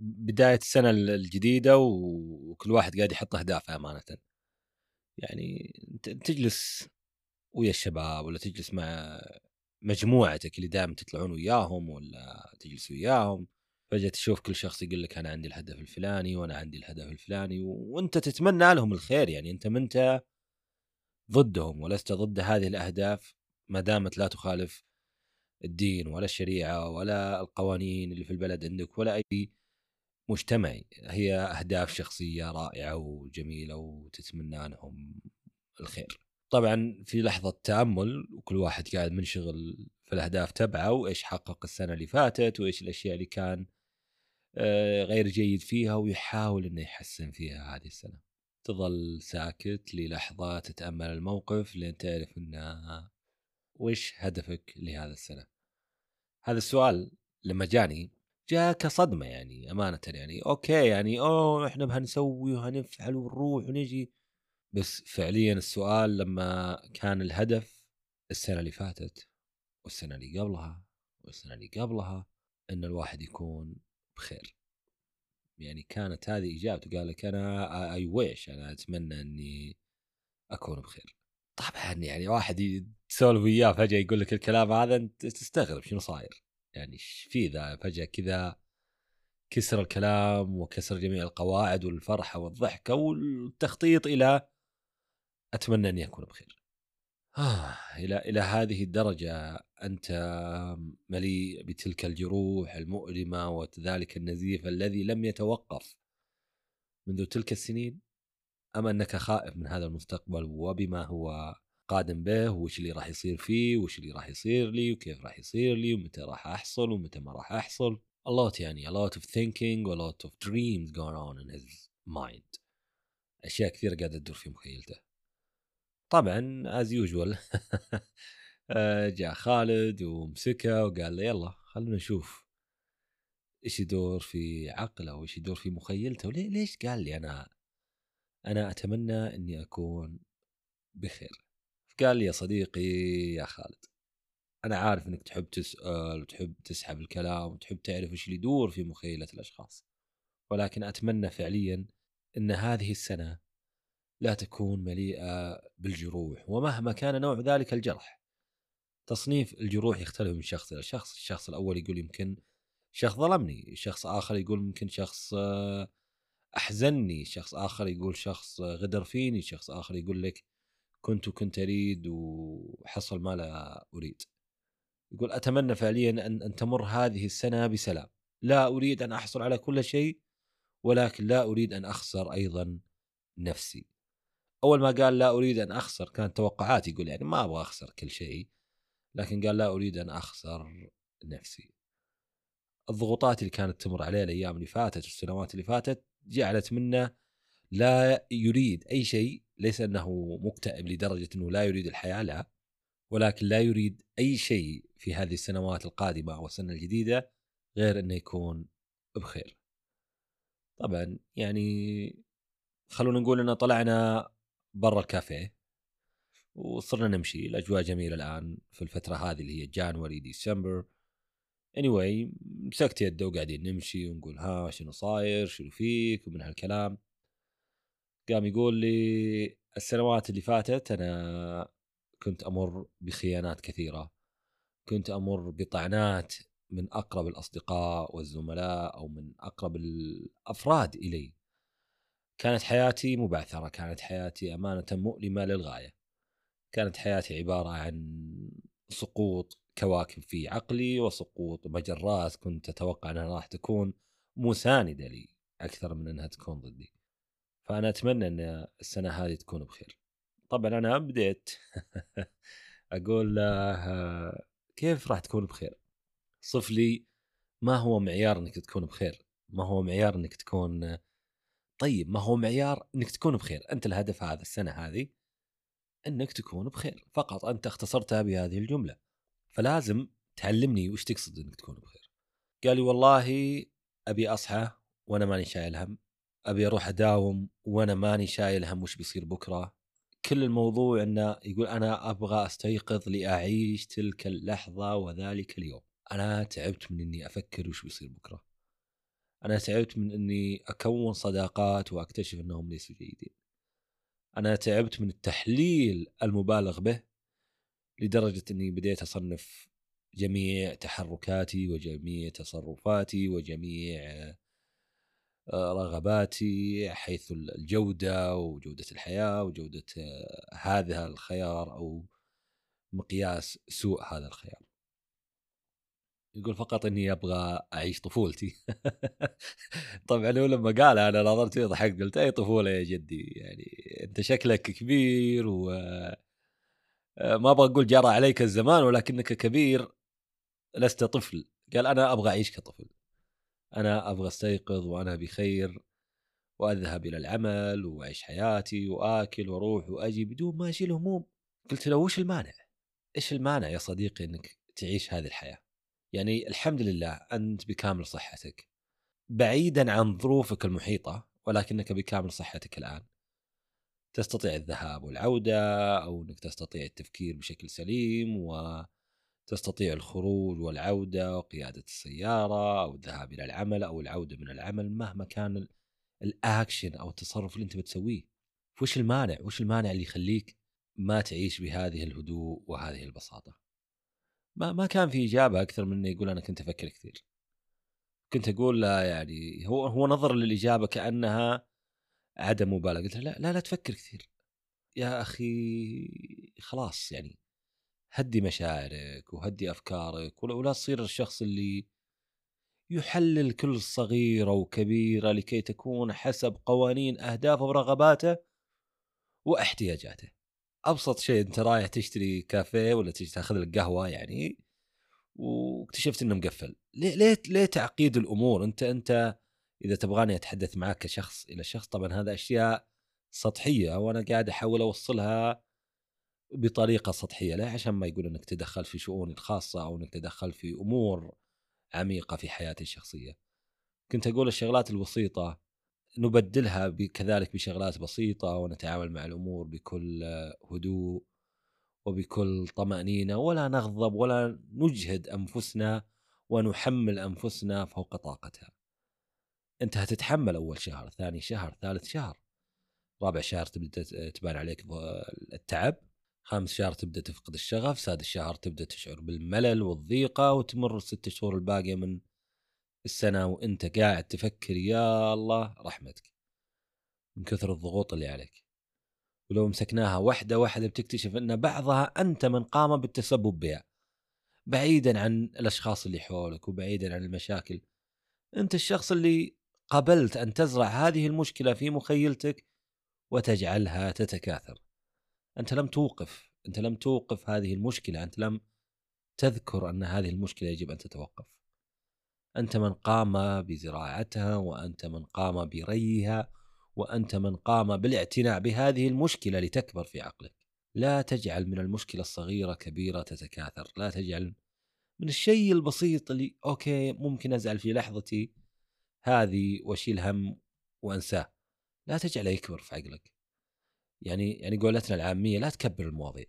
بداية السنة الجديدة وكل واحد قاعد يحط أهدافه أمانة. يعني تجلس ويا الشباب ولا تجلس مع مجموعتك اللي دائما تطلعون وياهم ولا تجلس وياهم. فجأة تشوف كل شخص يقول لك أنا عندي الهدف الفلاني وأنا عندي الهدف الفلاني وأنت تتمنى لهم الخير. يعني أنت منت ضدهم ولست ضد هذه الأهداف ما دامت لا تخالف الدين ولا الشريعة ولا القوانين اللي في البلد عندك ولا أي مجتمعي هي أهداف شخصية رائعة وجميلة وتتمنى لهم الخير. طبعا في لحظة تأمل وكل واحد قاعد منشغل في الأهداف تبعه وإيش حقق السنة اللي فاتت وإيش الأشياء اللي كان آه، غير جيد فيها ويحاول إنه يحسن فيها هذه السنة. تظل ساكت للحظة تتأمل الموقف لين تعرف انه وش هدفك لهذا السنة؟ هذا السؤال لما جاني جاء كصدمة يعني أمانة يعني. أوكي يعني أوه إحنا بهنسوي وهنفعل ونروح ونجي. بس فعليا السؤال لما كان الهدف السنة اللي فاتت والسنة اللي قبلها والسنة اللي قبلها إن الواحد يكون بخير. يعني كانت هذه إجابته قال لك أنا اي ويش أنا أتمنى إني أكون بخير. طبعا يعني واحد تسولف وياه فجأة يقول لك الكلام هذا أنت تستغرب شنو صاير. يعني في ذا فجأة كذا كسر الكلام وكسر جميع القواعد والفرحة والضحكة والتخطيط إلى أتمنى اني اكون بخير. آه إلى إلى هذه الدرجة أنت مليء بتلك الجروح المؤلمة وذلك النزيف الذي لم يتوقف منذ تلك السنين أم أنك خائف من هذا المستقبل وبما هو قادم به وش اللي راح يصير فيه وش اللي راح يصير لي وكيف راح يصير لي ومتى راح أحصل ومتى ما راح أحصل. A lot يعني a lot of thinking a lot of dreams going on in his mind. أشياء كثيرة قاعدة تدور في مخيلته. طبعا از يوجوال جاء خالد ومسكه وقال له يلا خلونا نشوف إيش يدور في عقله وإيش يدور في مخيلته. وليش قال لي أنا أنا أتمنى إني أكون بخير؟ قال لي يا صديقي يا خالد أنا عارف إنك تحب تسأل وتحب تسحب الكلام وتحب تعرف إيش اللي يدور في مخيلة الأشخاص ولكن أتمنى فعليا إن هذه السنة لا تكون مليئة بالجروح ومهما كان نوع ذلك الجرح. تصنيف الجروح يختلف من شخص إلى شخص الشخص الأول يقول يمكن شخص ظلمني شخص آخر يقول ممكن شخص أحزنني شخص آخر يقول شخص غدر فيني شخص آخر يقول لك كنت وكنت أريد وحصل ما لا أريد. يقول أتمنى فعليا أن أن تمر هذه السنة بسلام. لا أريد أن أحصل على كل شيء ولكن لا أريد أن أخسر أيضا نفسي. أول ما قال لا أريد أن أخسر كانت توقعاتي يقول يعني ما أبغى أخسر كل شيء لكن قال لا أريد أن أخسر نفسي. الضغوطات اللي كانت تمر عليه الأيام اللي فاتت والسنوات اللي فاتت جعلت منه لا يريد أي شيء ليس أنه مكتئب لدرجة أنه لا يريد الحياة لا ولكن لا يريد أي شيء في هذه السنوات القادمة أو السنة الجديدة غير أنه يكون بخير. طبعا يعني خلونا نقول إن طلعنا برا الكافيه وصرنا نمشي الأجواء جميلة الآن في الفترة هذه اللي هي جانوري ديسمبر anyway, مسكت يده وقاعدين نمشي ونقول ها شنو صاير؟ شنو فيك؟ ومن هالكلام. قام يقول لي السنوات اللي فاتت أنا كنت أمر بخيانات كثيرة. كنت أمر بطعنات من أقرب الأصدقاء والزملاء أو من أقرب الأفراد إلي. كانت حياتي مبعثرة كانت حياتي أمانة مؤلمة للغاية. كانت حياتي عبارة عن سقوط كواكب في عقلي وسقوط مجرات كنت أتوقع أنها راح تكون مساندة لي أكثر من أنها تكون ضدي. فأنا أتمنى إن السنة هذه تكون بخير. طبعا أنا بديت. أقول له كيف راح تكون بخير؟ صف لي ما هو معيار إنك تكون بخير. ما هو معيار إنك تكون طيب ما هو معيار إنك تكون بخير؟ أنت الهدف هذا السنة هذه إنك تكون بخير. فقط أنت اختصرتها بهذه الجملة. فلازم تعلمني وش تقصد إنك تكون بخير. قال لي والله أبي أصحى وأنا ماني شايل هم. أبي أروح أداوم وأنا ماني شايل هم وش بيصير بكرة. كل الموضوع إنه يقول أنا أبغى أستيقظ لأعيش تلك اللحظة وذلك اليوم. أنا تعبت من إني أفكر وش بيصير بكرة. أنا تعبت من إني أكون صداقات وأكتشف إنهم ليسوا جيدين. أنا تعبت من التحليل المبالغ به لدرجة إني بديت أصنف جميع تحركاتي وجميع تصرفاتي وجميع رغباتي حيث الجودة وجودة الحياة وجودة آه، هذا الخيار أو مقياس سوء هذا الخيار. يقول فقط إني أبغى أعيش طفولتي. طبعا هو لما قال أنا نظرت فيه ضحكت قلت أي طفولة يا جدي يعني أنت شكلك كبير و آه، ما أبغى أقول جرى عليك الزمان ولكنك كبير لست طفل قال أنا أبغى أعيش كطفل أنا أبغى أستيقظ وأنا بخير وأذهب إلى العمل وأعيش حياتي وأكل وأروح وأجي بدون ما أشيل هموم قلت له وش المانع؟ إيش المانع يا صديقي إنك تعيش هذه الحياة؟ يعني الحمد لله أنت بكامل صحتك بعيدا عن ظروفك المحيطة ولكنك بكامل صحتك الآن تستطيع الذهاب والعودة أو إنك تستطيع التفكير بشكل سليم و تستطيع الخروج والعودة وقيادة السيارة أو الذهاب إلى العمل أو العودة من العمل مهما كان الأكشن أو التصرف اللي أنت بتسويه. وش المانع؟ وش المانع اللي يخليك ما تعيش بهذه الهدوء وهذه البساطة؟ ما ما كان في إجابة أكثر من إنه يقول أنا كنت أفكر كثير. كنت أقول لا يعني هو هو نظر للإجابة كأنها عدم مبالغة. قلت لا لا لا تفكر كثير. يا أخي خلاص يعني هدي مشاعرك وهدي أفكارك ولا تصير الشخص اللي يحلل كل صغيره وكبيره لكي تكون حسب قوانين أهدافه ورغباته واحتياجاته. أبسط شيء أنت رايح تشتري كافيه ولا تجي تاخذ لك قهوة يعني واكتشفت إنه مقفل، ليه ليه ليه تعقيد الأمور؟ انت أنت إذا تبغاني أتحدث معك كشخص إلى شخص طبعا هذا أشياء سطحية وأنا قاعد أحاول أوصلها بطريقة سطحية لا عشان ما يقول إنك تدخل في شؤوني الخاصة أو إنك تدخل في أمور عميقة في حياتي الشخصية. كنت أقول الشغلات البسيطة نبدلها كذلك بشغلات بسيطة ونتعامل مع الأمور بكل هدوء وبكل طمأنينة ولا نغضب ولا نجهد أنفسنا ونحمل أنفسنا فوق طاقتها. انت هتتحمل أول شهر، ثاني شهر، ثالث شهر. رابع شهر تبدأ تبان عليك التعب خامس شهر تبدأ تفقد الشغف سادس شهر تبدأ تشعر بالملل والضيقة وتمر الست شهور الباقية من السنة وأنت قاعد تفكر يا الله رحمتك. من كثر الضغوط اللي عليك. ولو مسكناها واحدة واحدة بتكتشف أن بعضها أنت من قام بالتسبب بها. بعيدا عن الأشخاص اللي حولك وبعيدا عن المشاكل. أنت الشخص اللي قبلت أن تزرع هذه المشكلة في مخيلتك وتجعلها تتكاثر. أنت لم توقف أنت لم توقف هذه المشكلة أنت لم تذكر أن هذه المشكلة يجب أن تتوقف. أنت من قام بزراعتها وأنت من قام بريها وأنت من قام بالاعتناء بهذه المشكلة لتكبر في عقلك. لا تجعل من المشكلة الصغيرة كبيرة تتكاثر. لا تجعل من الشيء البسيط اللي أوكي ممكن أزعل في لحظتي هذه وأشيل هم وأنساه. لا تجعله يكبر في عقلك. يعني يعني قولتنا العامية لا تكبر المواضيع.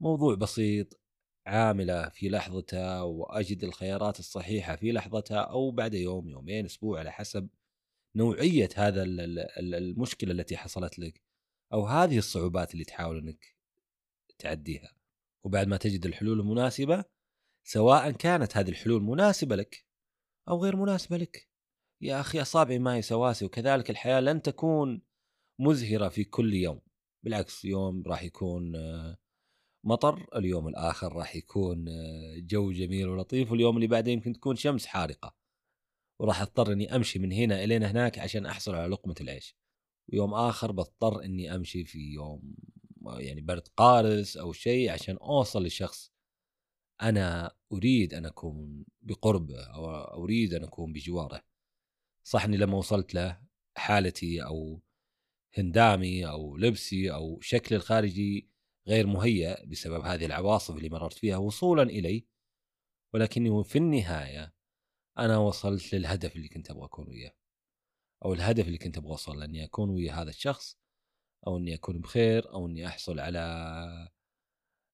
موضوع بسيط عاملة في لحظتها وأجد الخيارات الصحيحة في لحظتها أو بعد يوم يومين أسبوع على حسب نوعية هذا المشكلة التي حصلت لك أو هذه الصعوبات اللي تحاول إنك تعديها. وبعد ما تجد الحلول المناسبة سواء كانت هذه الحلول مناسبة لك أو غير مناسبة لك. يا أخي أصابعي ما هي سواسي وكذلك الحياة لن تكون مزهرة في كل يوم بالعكس يوم راح يكون آه، مطر اليوم الآخر راح يكون آه، جو جميل ولطيف واليوم اللي بعده يمكن تكون شمس حارقة. وراح اضطر إني أمشي من هنا إلين هناك عشان أحصل على لقمة العيش. ويوم آخر بضطر إني أمشي في يوم يعني برد قارس أو شيء عشان أوصل لشخص أنا أريد أن أكون بقربه أو أريد أن أكون بجواره. صح إني لما وصلت له حالتي أو هندامي أو لبسي أو شكلي الخارجي غير مهيأ بسبب هذه العواصف اللي مررت فيها وصولا إلي. ولكني في النهاية أنا وصلت للهدف اللي كنت أبغى أكون وياه أو الهدف اللي كنت أبغى أوصل إني أكون ويا هذا الشخص أو إني أكون بخير أو إني أحصل على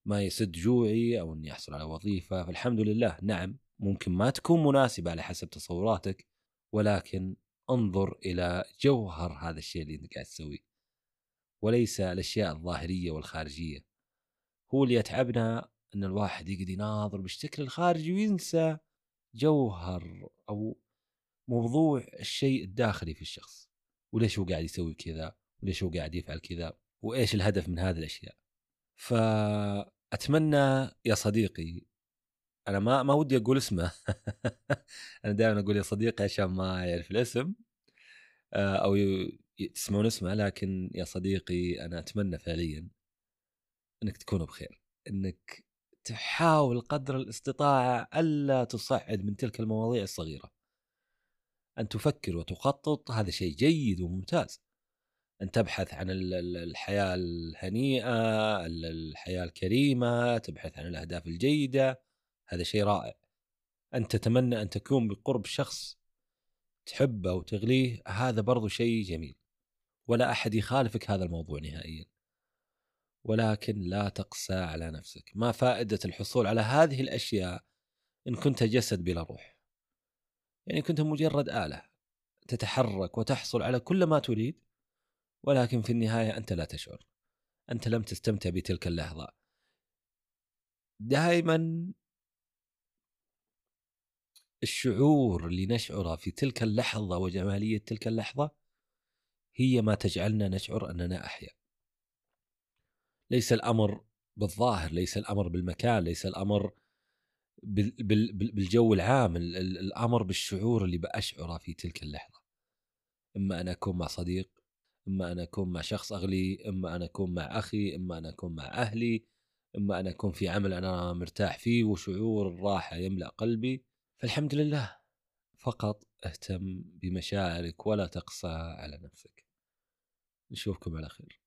ما يسد جوعي أو إني أحصل على وظيفة. فالحمد لله نعم ممكن ما تكون مناسبة على حسب تصوراتك ولكن انظر إلى جوهر هذا الشيء اللي أنت قاعد تسويه. وليس الأشياء الظاهرية والخارجية. هو اللي يتعبنا إن الواحد يقعد يناظر بالشكل الخارجي وينسى جوهر أو موضوع الشيء الداخلي في الشخص. وليش هو قاعد يسوي كذا؟ وليش هو قاعد يفعل كذا؟ وإيش الهدف من هذه الأشياء؟ فأتمنى يا صديقي أنا ما ما ودي أقول اسمه. أنا دائما أقول يا صديقي عشان ما يعرف الاسم آه، أو تسمعون اسمه لكن يا صديقي أنا أتمنى فعليا إنك تكون بخير. إنك تحاول قدر الاستطاعة ألا تصعد من تلك المواضيع الصغيرة. أن تفكر وتخطط هذا شيء جيد وممتاز. أن تبحث عن الحياة الهنيئة الحياة الكريمة تبحث عن الأهداف الجيدة. هذا شيء رائع. أن تتمنى أن تكون بقرب شخص تحبه وتغليه هذا برضو شيء جميل. ولا أحد يخالفك هذا الموضوع نهائيا. ولكن لا تقسى على نفسك. ما فائدة الحصول على هذه الأشياء إن كنت جسد بلا روح؟ يعني كنت مجرد آلة تتحرك وتحصل على كل ما تريد ولكن في النهاية أنت لا تشعر. أنت لم تستمتع بتلك اللحظة. دائما الشعور اللي نشعره في تلك اللحظة وجمالية تلك اللحظة هي ما تجعلنا نشعر أننا أحيا ليس الأمر بالظاهر ليس الأمر بالمكان ليس الأمر بالجو العام الأمر بالشعور اللي بأشعره في تلك اللحظة. إما أن أكون مع صديق إما أن أكون مع شخص أغلي إما أن أكون مع أخي إما أن أكون مع أهلي إما أن أكون في عمل أنا مرتاح فيه وشعور الراحة يملأ قلبي. فالحمد لله. فقط اهتم بمشاعرك ولا تقسى على نفسك. نشوفكم على خير.